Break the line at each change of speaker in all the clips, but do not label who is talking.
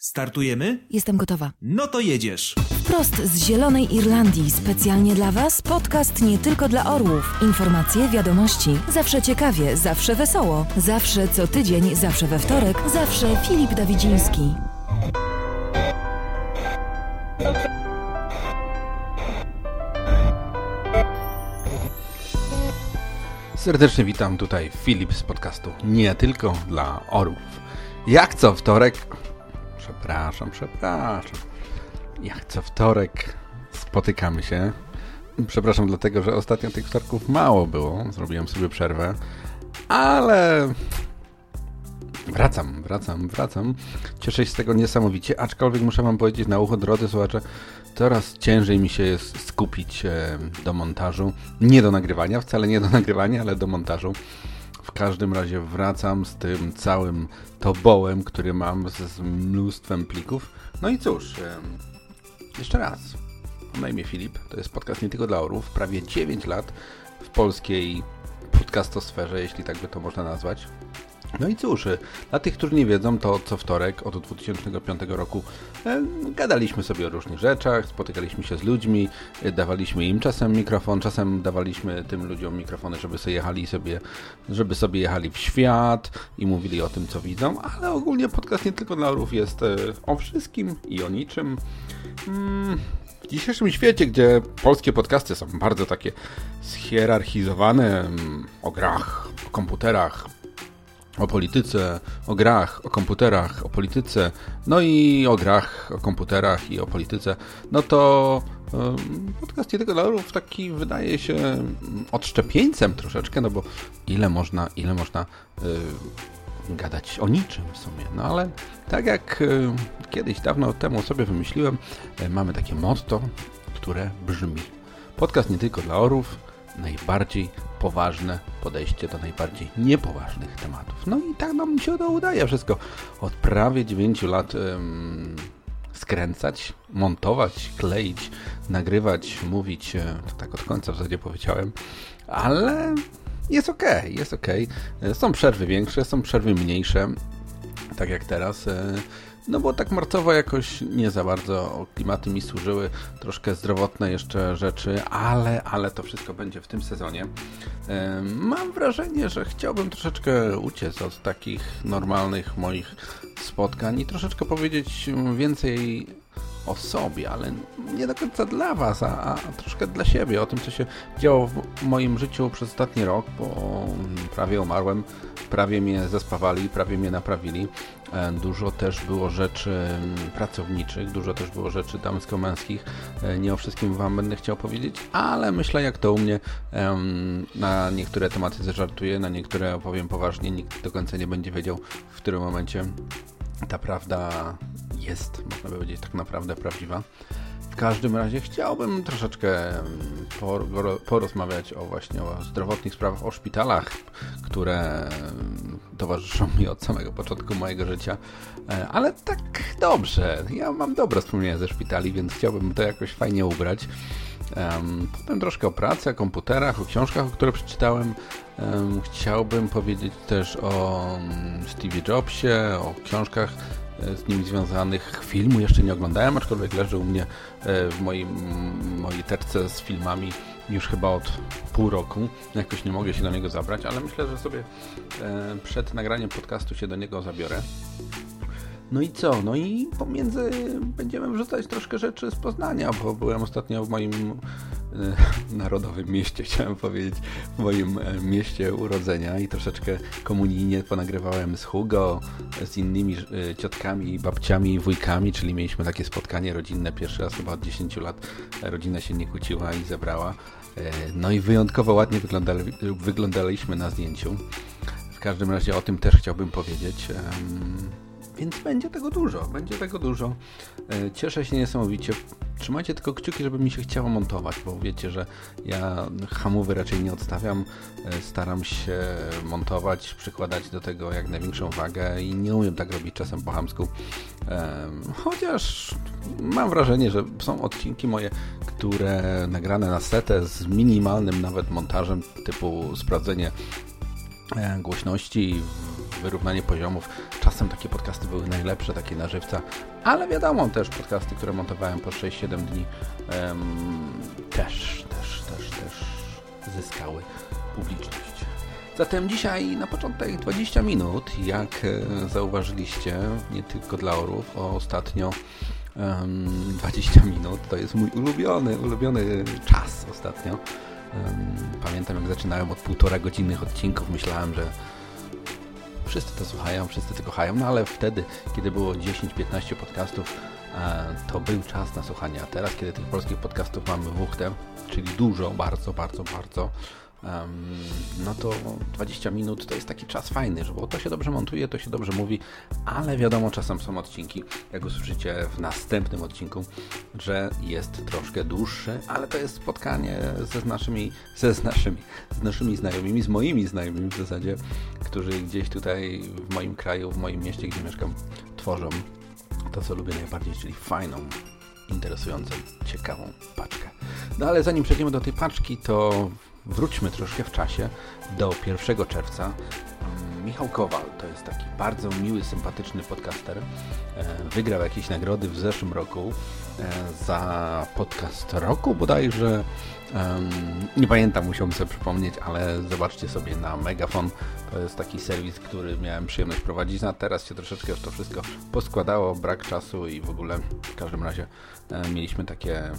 Startujemy?
Jestem gotowa.
No to jedziesz.
Wprost z Zielonej Irlandii, specjalnie dla Was, podcast nie tylko dla orłów. Informacje, wiadomości, zawsze ciekawie, zawsze wesoło, zawsze co tydzień, zawsze we wtorek, zawsze Filip Dawidziński.
Serdecznie witam tutaj Filip z podcastu Nie tylko dla orłów. Jak co wtorek... Przepraszam, przepraszam. Jak co wtorek spotykamy się. Przepraszam dlatego, że ostatnio tych wtorków mało było. Zrobiłem sobie przerwę. Ale Wracam, wracam, wracam. Cieszę się z tego niesamowicie, aczkolwiek muszę wam powiedzieć na ucho, drodzy słuchacze, coraz ciężej mi się jest skupić do montażu. Nie do nagrywania, wcale nie do nagrywania, ale do montażu. W każdym razie wracam z tym całym tobołem, który mam z mnóstwem plików. No i cóż, jeszcze raz. Mam na imię Filip, to jest podcast nie tylko dla orów. Prawie 9 lat w polskiej podcastosferze, jeśli tak by to można nazwać. No i cóż, y, dla tych, którzy nie wiedzą, to co wtorek od 2005 roku e, gadaliśmy sobie o różnych rzeczach, spotykaliśmy się z ludźmi, e, dawaliśmy im czasem mikrofon, czasem dawaliśmy tym ludziom mikrofony, żeby sobie jechali sobie, żeby sobie jechali w świat i mówili o tym, co widzą, ale ogólnie podcast nie tylko dla orów jest e, o wszystkim i o niczym. Mm, w dzisiejszym świecie, gdzie polskie podcasty są bardzo takie schierarchizowane mm, o grach, o komputerach, o polityce, o grach, o komputerach, o polityce, no i o grach, o komputerach i o polityce, no to podcast nie tylko dla orów taki wydaje się odszczepieńcem troszeczkę, no bo ile można, ile można y, gadać o niczym w sumie. No ale tak jak y, kiedyś dawno temu sobie wymyśliłem, y, mamy takie motto, które brzmi podcast nie tylko dla orów, najbardziej poważne podejście do najbardziej niepoważnych tematów. No i tak nam się to udaje wszystko. Od prawie 9 lat ym, skręcać, montować, kleić, nagrywać, mówić, e, to tak od końca w zasadzie powiedziałem, ale jest ok, jest ok. Są przerwy większe, są przerwy mniejsze, tak jak teraz. E, no bo tak marcowo jakoś nie za bardzo klimaty mi służyły, troszkę zdrowotne jeszcze rzeczy, ale, ale to wszystko będzie w tym sezonie. Mam wrażenie, że chciałbym troszeczkę uciec od takich normalnych moich spotkań i troszeczkę powiedzieć więcej o sobie, ale nie do końca dla Was, a, a, troszkę dla siebie, o tym, co się działo w moim życiu przez ostatni rok, bo prawie umarłem, prawie mnie zespawali, prawie mnie naprawili. E, dużo też było rzeczy mm, pracowniczych, dużo też było rzeczy damsko-męskich. E, nie o wszystkim Wam będę chciał powiedzieć, ale myślę, jak to u mnie, na niektóre tematy zażartuję, na niektóre opowiem poważnie, nikt do końca nie będzie wiedział, w którym momencie ta prawda jest, można by powiedzieć, tak naprawdę prawdziwa. W każdym razie chciałbym troszeczkę porozmawiać o właśnie o zdrowotnych sprawach, o szpitalach, które towarzyszą mi od samego początku mojego życia. E, ale tak dobrze, ja mam dobre wspomnienia ze szpitali, więc chciałbym to jakoś fajnie ubrać. Potem troszkę o pracy, o komputerach, o książkach, o które przeczytałem. Chciałbym powiedzieć też o mm, Steve Jobsie, o książkach e, z nim związanych. Filmu jeszcze nie oglądałem, aczkolwiek leży u mnie e, w moim, mojej teczce z filmami już chyba od pół roku. Jakoś nie mogę się do niego zabrać, ale myślę, że sobie e, przed nagraniem podcastu się do niego zabiorę. No i co? No i pomiędzy będziemy wrzucać troszkę rzeczy z Poznania, bo byłem ostatnio w moim e, narodowym mieście, chciałem powiedzieć, w moim e, mieście urodzenia i troszeczkę komunijnie ponagrywałem z Hugo, z innymi ciotkami, babciami, wujkami, czyli mieliśmy takie spotkanie rodzinne, pierwszy raz chyba od 10 lat rodzina się nie kłóciła i zebrała. E, no i wyjątkowo ładnie wyglądali, wyglądaliśmy na zdjęciu. W każdym razie o tym też chciałbym powiedzieć. Więc będzie tego dużo, będzie tego dużo. E, cieszę się niesamowicie. Trzymajcie tylko kciuki, żeby mi się chciało montować, bo wiecie, że ja hamowy raczej nie odstawiam. E, staram się montować, przykładać do tego jak największą wagę i nie umiem tak robić czasem po hamsku. Chociaż mam wrażenie, że są odcinki moje, które nagrane na setę z minimalnym nawet montażem, typu sprawdzenie e, głośności wyrównanie poziomów. Czasem takie podcasty były najlepsze, takie na żywca, ale wiadomo, też podcasty, które montowałem po 6-7 dni um, też, też, też, też zyskały publiczność. Zatem dzisiaj na początek 20 minut, jak e, zauważyliście, nie tylko dla orów, ostatnio 20 minut to jest mój ulubiony, ulubiony czas ostatnio. Pamiętam jak zaczynałem od półtora godzinnych odcinków, myślałem, że wszyscy to słuchają, wszyscy to kochają, no ale wtedy, kiedy było 10-15 podcastów, e, to był czas na słuchanie, a teraz, kiedy tych polskich podcastów mamy wuchtę, czyli dużo, bardzo, bardzo, bardzo, no to 20 minut to jest taki czas fajny, bo to się dobrze montuje, to się dobrze mówi, ale wiadomo, czasem są odcinki, jak usłyszycie w następnym odcinku, że jest troszkę dłuższy, ale to jest spotkanie ze naszymi, ze naszymi, z naszymi znajomymi, z moimi znajomymi w zasadzie, którzy gdzieś tutaj w moim kraju, w moim mieście, gdzie mieszkam, tworzą to, co lubię najbardziej, czyli fajną, interesującą, ciekawą paczkę. No ale zanim przejdziemy do tej paczki, to wróćmy troszkę w czasie do 1 czerwca. Michał Kowal to jest taki bardzo miły, sympatyczny podcaster. E, wygrał jakieś nagrody w zeszłym roku e, za podcast roku bodajże. Nie pamiętam, musiałbym sobie przypomnieć, ale zobaczcie sobie na Megafon. To jest taki serwis, który miałem przyjemność prowadzić. A teraz się troszeczkę już to wszystko poskładało, brak czasu i w ogóle w każdym razie e, mieliśmy takie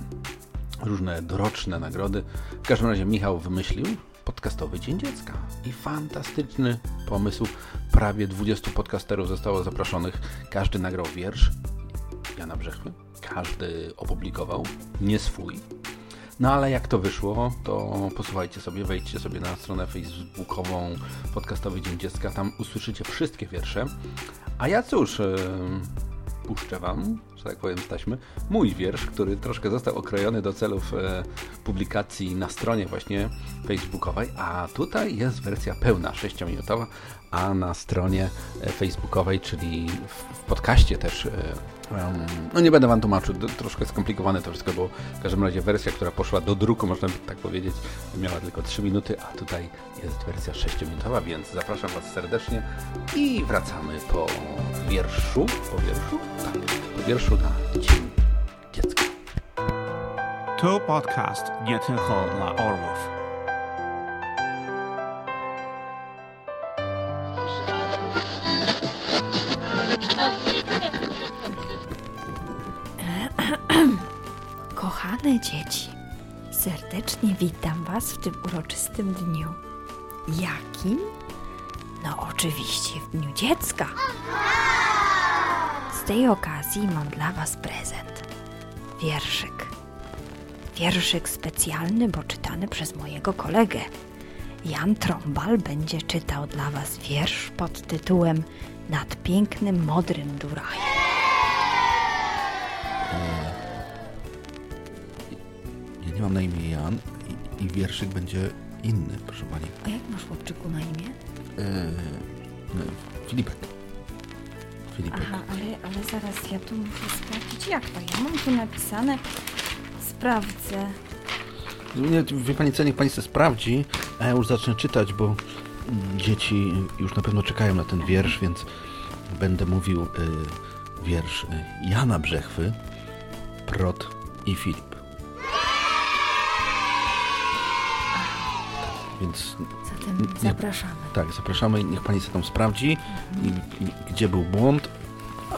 różne doroczne nagrody. W każdym razie Michał wymyślił podcastowy Dzień Dziecka i fantastyczny pomysł. Prawie 20 podcasterów zostało zaproszonych. Każdy nagrał wiersz Jana Brzechwy. Każdy opublikował nie swój. No ale jak to wyszło, to posłuchajcie sobie, wejdźcie sobie na stronę facebookową Podcastowy Dzień Dziecka, tam usłyszycie wszystkie wiersze. A ja cóż, puszczę Wam że tak powiem, staśmy, mój wiersz, który troszkę został okrojony do celów e, publikacji na stronie właśnie facebookowej, a tutaj jest wersja pełna, 6-minutowa, a na stronie e, facebookowej, czyli w, w podcaście też e, no nie będę Wam tłumaczył, troszkę skomplikowane to wszystko, bo w każdym razie wersja, która poszła do druku, można by tak powiedzieć, miała tylko 3 minuty, a tutaj jest wersja 6-minutowa, więc zapraszam Was serdecznie i wracamy po wierszu, po wierszu? Tak, wierszu na Dzień Dziecka.
To podcast nie tylko dla orłów.
Kochane dzieci, serdecznie witam Was w tym uroczystym dniu. Jakim? No oczywiście w Dniu Dziecka. Tej okazji mam dla Was prezent. Wierszyk. Wierszyk specjalny, bo czytany przez mojego kolegę. Jan Trąbal będzie czytał dla Was wiersz pod tytułem Nad pięknym modrym Durajem.
Ja nie mam na imię Jan i, i wierszyk będzie inny, proszę Pani.
A jak masz chłopczyku na imię?
E, no, Filipek. Filipek.
Aha, ale, ale zaraz ja tu muszę sprawdzić jak to. Ja mam tu napisane. Sprawdzę.
Nie, wie Pani co, niech Pani sobie sprawdzi, a ja już zacznę czytać, bo dzieci już na pewno czekają na ten wiersz, więc będę mówił y, wiersz y, Jana Brzechwy, Prot i Filip. Więc
Zatem zapraszamy.
tak, zapraszamy, niech Pani sobie tam sprawdzi, i, i, gdzie był błąd,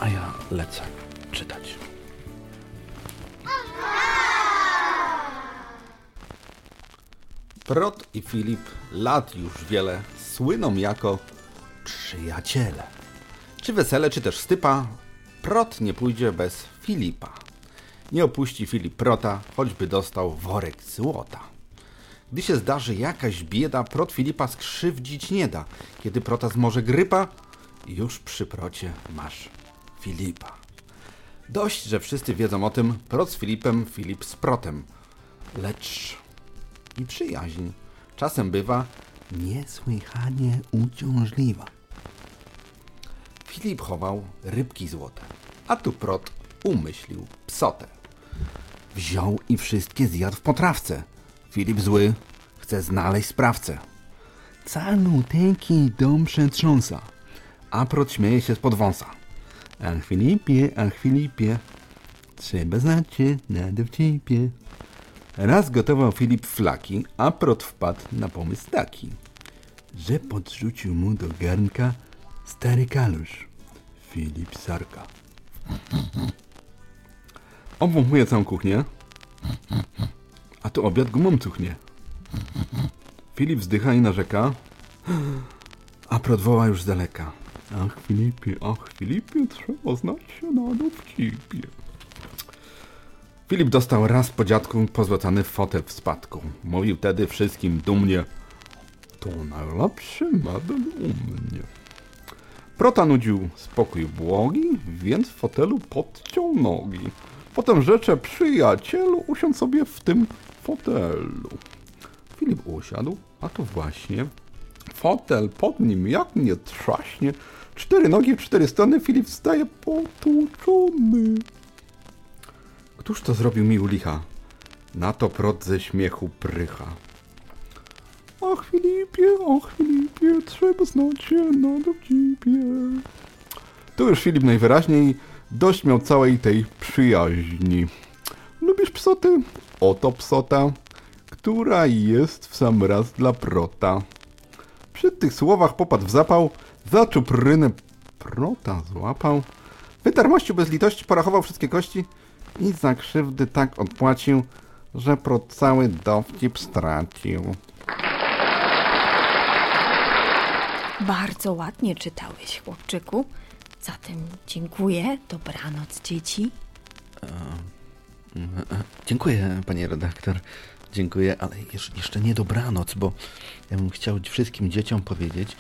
a ja lecę czytać. Prot i Filip lat już wiele słyną jako przyjaciele. Czy wesele, czy też stypa, Prot nie pójdzie bez Filipa. Nie opuści Filip Prota, choćby dostał worek złota. Gdy się zdarzy jakaś bieda, Prot Filipa skrzywdzić nie da. Kiedy Prota zmoże grypa, już przy Procie masz Filipa. Dość, że wszyscy wiedzą o tym, Prot z Filipem, Filip z Protem. Lecz i przyjaźń czasem bywa niesłychanie uciążliwa. Filip chował rybki złote, a tu Prot umyślił psotę. Wziął i wszystkie zjadł w potrawce. Filip zły chce znaleźć sprawcę. Caluteńki dom przetrząsa, a prot śmieje się spod wąsa. Ach Filipie, ach Filipie, trzeba znać się na dowcipie. Raz gotował Filip flaki, a prot wpadł na pomysł taki, że podrzucił mu do garnka stary kalusz. Filip Sarka. Obwąchuje całą kuchnię, a tu obiad gumą cuchnie. Filip wzdycha i narzeka, a prot woła już z daleka. Ach Filipie, ach Filipie, trzeba znać się na dowcipie. Filip dostał raz po dziadku pozłacany fotel w spadku. Mówił wtedy wszystkim dumnie, to najlepszy medal u mnie. Prota nudził spokój błogi, więc w fotelu podciął nogi. Potem rzecze przyjacielu, usiądź sobie w tym fotelu. Filip usiadł, a to właśnie fotel pod nim jak nie trzaśnie. Cztery nogi w cztery strony, Filip wstaje potłuczony. Któż to zrobił mi u licha? Na to prot ze śmiechu prycha. Ach Filipie, ach Filipie, trzeba znać się na dowcipie. Tu już Filip najwyraźniej dość miał całej tej przyjaźni. Lubisz psoty? Oto psota, która jest w sam raz dla prota. Przy tych słowach popadł w zapał, zaczął prynę prota złapał, wytarł mościu bez litości, porachował wszystkie kości i za krzywdy tak odpłacił, że prot cały dowcip stracił.
Bardzo ładnie czytałeś, chłopczyku. Zatem dziękuję. Dobranoc, dzieci.
Dziękuję, panie redaktor. Dziękuję, ale jeszcze nie dobranoc, bo ja bym chciał wszystkim dzieciom powiedzieć,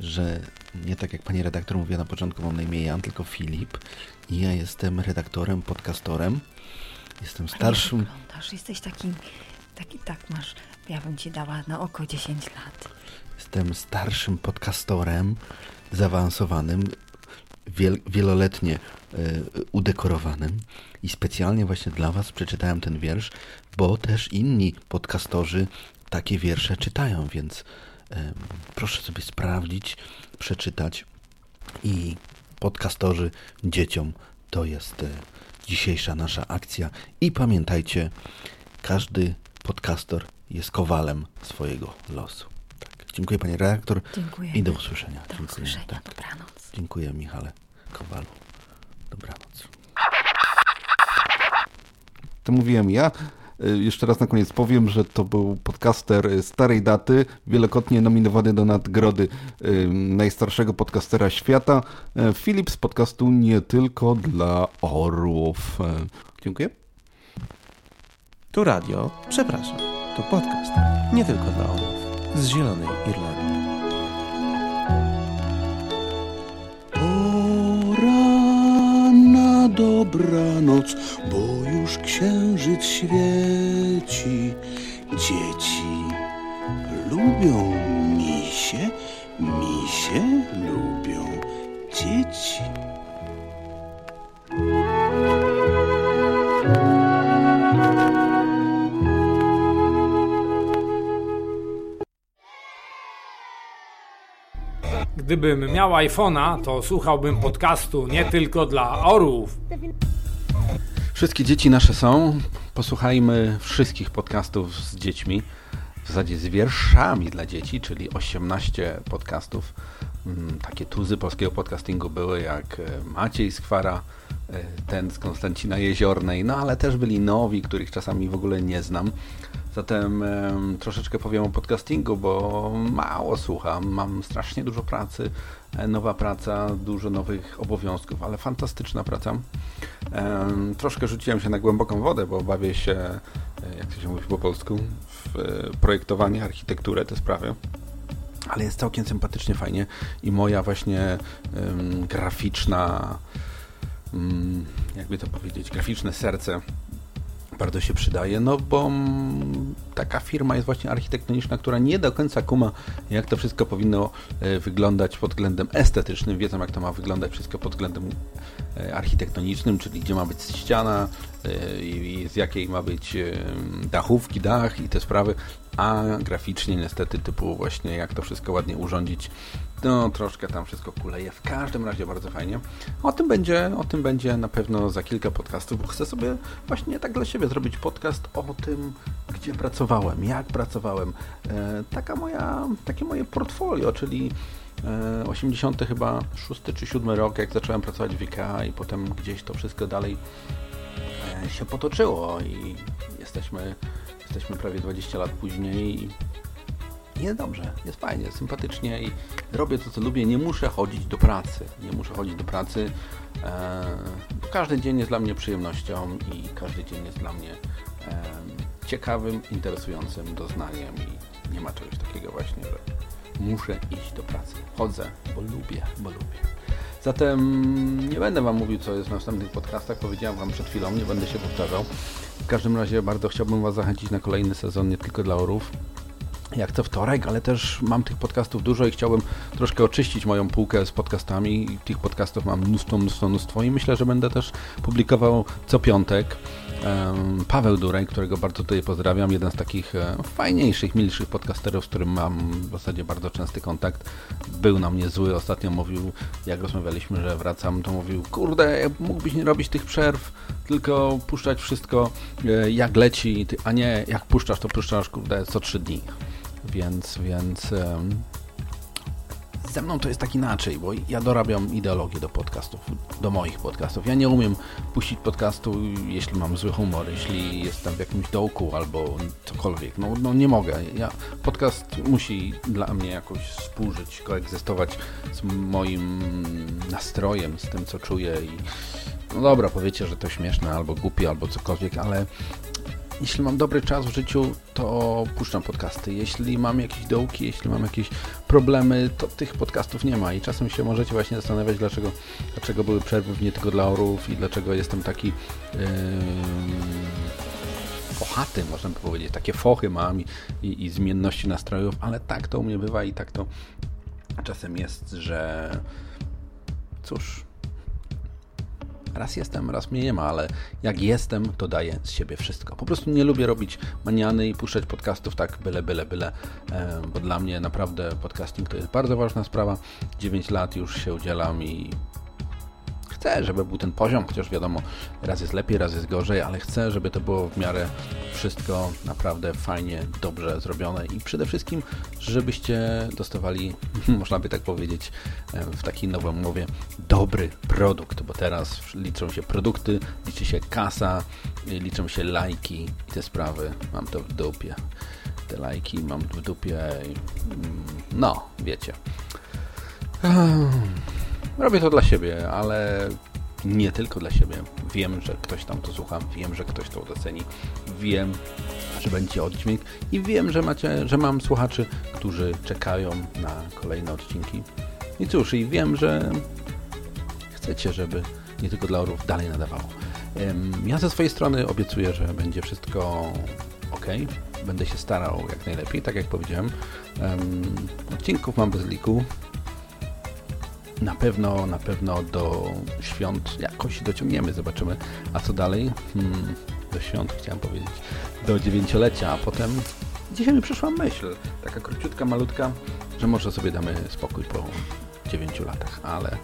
że nie tak jak pani redaktor mówiła na początku, mam na imię Jan, tylko Filip i ja jestem redaktorem, podcastorem. Jestem
Ale
starszym,
wyglądasz, jesteś taki, taki, tak masz, ja bym ci dała na oko 10 lat.
jestem starszym podcastorem, zaawansowanym, wieloletnie e, udekorowanym i specjalnie właśnie dla was przeczytałem ten wiersz, bo też inni podcastorzy takie wiersze czytają, więc proszę sobie sprawdzić, przeczytać i podcastorzy dzieciom to jest e, dzisiejsza nasza akcja i pamiętajcie, każdy podcaster jest kowalem swojego losu. Tak. Dziękuję pani redaktor
Dziękuję.
i do usłyszenia.
Do
Dziękuję.
usłyszenia,
Tak.
dobranoc.
Dziękuję Michale Kowalu. Dobranoc. To mówiłem ja. Y, Jeszcze raz na koniec powiem, że to był podcaster y, starej daty, wielokrotnie nominowany do nagrody y, najstarszego podcastera świata. Y, Filip z podcastu nie tylko dla orłów. Y, Dziękuję.
Tu radio, przepraszam, tu podcast. Nie tylko dla orłów. Z Zielonej Irlandii.
Dobranoc, bo już księżyc świeci. Dzieci lubią misie, misie lubią dzieci.
Gdybym miał iPhone'a, to słuchałbym podcastu nie tylko dla orłów.
Wszystkie dzieci nasze są. Posłuchajmy wszystkich podcastów z dziećmi. W zasadzie z wierszami dla dzieci, czyli 18 podcastów. Mm, Takie tuzy polskiego podcastingu były jak e, Maciej z Kwara, e, ten z Konstancina Jeziornej, no ale też byli nowi, których czasami w ogóle nie znam. Zatem em, troszeczkę powiem o podcastingu, bo mało słucham, mam strasznie dużo pracy, e, nowa praca, dużo nowych obowiązków, ale fantastyczna praca. Troszkę rzuciłem się na głęboką wodę, bo bawię się, e, jak to się mówi po polsku, w e, projektowanie, architekturę, te sprawy. Ale jest całkiem sympatycznie, fajnie i moja właśnie graficzna, mm, jakby to powiedzieć, graficzne serce bardzo się przydaje, no bo taka firma jest właśnie architektoniczna, która nie do końca kuma, jak to wszystko powinno e, wyglądać pod względem estetycznym. Wiedzą, jak to ma wyglądać wszystko pod względem e, architektonicznym, czyli gdzie ma być ściana e, i z jakiej ma być dachówki, dach i te sprawy, a graficznie niestety typu właśnie jak to wszystko ładnie urządzić, no troszkę tam wszystko kuleje. W każdym razie bardzo fajnie. O tym będzie, o tym będzie na pewno za kilka podcastów, bo chcę sobie właśnie tak dla siebie zrobić podcast o tym, gdzie pracowałem, jak pracowałem. E, taka moja, takie moje portfolio, czyli 80 e, chyba 6 czy 7 rok, jak zacząłem pracować w IKEA i potem gdzieś to wszystko dalej e, się potoczyło i jesteśmy, jesteśmy prawie 20 lat później i jest dobrze, jest fajnie, sympatycznie i robię to, co lubię. Nie muszę chodzić do pracy. Nie muszę chodzić do pracy. E, każdy dzień jest dla mnie przyjemnością i każdy dzień jest dla mnie ciekawym, interesującym doznaniem i nie ma czegoś takiego właśnie, że muszę iść do pracy. Chodzę, bo lubię, bo lubię. Zatem nie będę Wam mówił, co jest w następnych podcastach. Powiedziałem Wam przed chwilą, nie będę się powtarzał. W każdym razie bardzo chciałbym Was zachęcić na kolejny sezon, nie tylko dla orów jak co wtorek, ale też mam tych podcastów dużo i chciałbym troszkę oczyścić moją półkę z podcastami. Tych podcastów mam mnóstwo, mnóstwo, mnóstwo i myślę, że będę też publikował co piątek. Paweł Duraj, którego bardzo tutaj pozdrawiam, jeden z takich e, fajniejszych, milszych podcasterów, z którym mam w zasadzie bardzo częsty kontakt. Był na mnie zły, ostatnio mówił, jak rozmawialiśmy, że wracam, to mówił, kurde, mógłbyś nie robić tych przerw, tylko puszczać wszystko e, jak leci, a nie jak puszczasz, to puszczasz, kurde, co trzy dni. Więc, więc ze mną to jest tak inaczej, bo ja dorabiam ideologię do podcastów, do moich podcastów. Ja nie umiem puścić podcastu, jeśli mam zły humor, jeśli jestem w jakimś dołku albo cokolwiek. No, no nie mogę. Ja, podcast musi dla mnie jakoś współżyć, koegzystować z moim nastrojem, z tym, co czuję i no dobra, powiecie, że to śmieszne albo głupie, albo cokolwiek, ale jeśli mam dobry czas w życiu, to puszczam podcasty. Jeśli mam jakieś dołki, jeśli mam jakieś problemy, to tych podcastów nie ma. I czasem się możecie właśnie zastanawiać, dlaczego, dlaczego były przerwy w nie tylko dla orów i dlaczego jestem taki yy, fochaty, można by powiedzieć. Takie fochy mam i, i, i zmienności nastrojów, ale tak to u mnie bywa i tak to czasem jest, że cóż, Raz jestem, raz mnie nie ma, ale jak jestem, to daję z siebie wszystko. Po prostu nie lubię robić maniany i puszczać podcastów tak byle, byle, byle, bo dla mnie naprawdę podcasting to jest bardzo ważna sprawa. 9 lat już się udzielam i chcę, żeby był ten poziom, chociaż wiadomo, raz jest lepiej, raz jest gorzej, ale chcę, żeby to było w miarę wszystko naprawdę fajnie, dobrze zrobione i przede wszystkim, żebyście dostawali, można by tak powiedzieć, w takiej nowej mowie, dobry produkt, bo teraz liczą się produkty, liczy się kasa, liczą się lajki i te sprawy. Mam to w dupie. Te lajki mam w dupie. Mm, no, wiecie. Robię to dla siebie, ale nie tylko dla siebie. Wiem, że ktoś tam to słucha, wiem, że ktoś to doceni, wiem, że będzie oddźwięk i wiem, że macie, że mam słuchaczy, którzy czekają na kolejne odcinki. I cóż, i wiem, że chcecie, żeby nie tylko dla orów dalej nadawało. Ja ze swojej strony obiecuję, że będzie wszystko ok. Będę się starał jak najlepiej, tak jak powiedziałem. Odcinków mam bez liku, na pewno, na pewno do świąt jakoś dociągniemy, zobaczymy. A co dalej? Hmm, do świąt chciałem powiedzieć, do dziewięciolecia, a potem dzisiaj mi przyszła myśl, taka króciutka, malutka, że może sobie damy spokój po dziewięciu latach, ale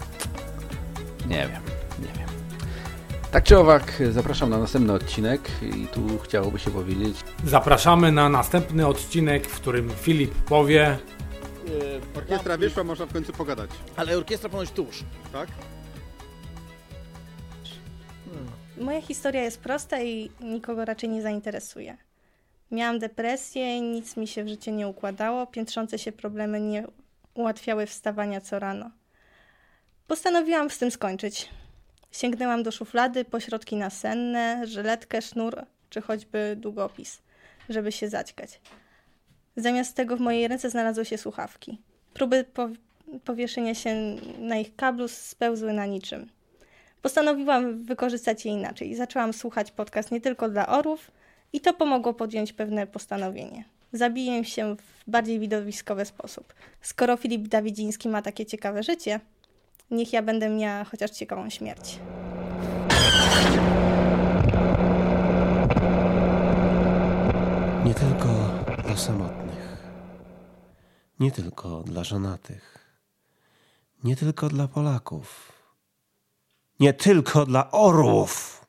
nie wiem, nie wiem. Tak czy owak, zapraszam na następny odcinek i tu chciałoby się powiedzieć.
Zapraszamy na następny odcinek, w którym Filip powie,
E, orkiestra wyszła, można w końcu pogadać.
Ale orkiestra ponoć tuż.
Tak?
Hmm. Moja historia jest prosta i nikogo raczej nie zainteresuje. Miałam depresję, nic mi się w życiu nie układało, piętrzące się problemy nie ułatwiały wstawania co rano. Postanowiłam z tym skończyć. Sięgnęłam do szuflady po środki nasenne, żyletkę, sznur czy choćby długopis, żeby się zaćkać. Zamiast tego w mojej ręce znalazły się słuchawki. Próby po powieszenia się na ich kablu spełzły na niczym. Postanowiłam wykorzystać je inaczej. Zaczęłam słuchać podcast nie tylko dla orów i to pomogło podjąć pewne postanowienie. Zabiję się w bardziej widowiskowy sposób. Skoro Filip Dawidziński ma takie ciekawe życie, niech ja będę miała chociaż ciekawą śmierć.
Dla samotnych, nie tylko dla żonatych, nie tylko dla Polaków, nie tylko dla orłów.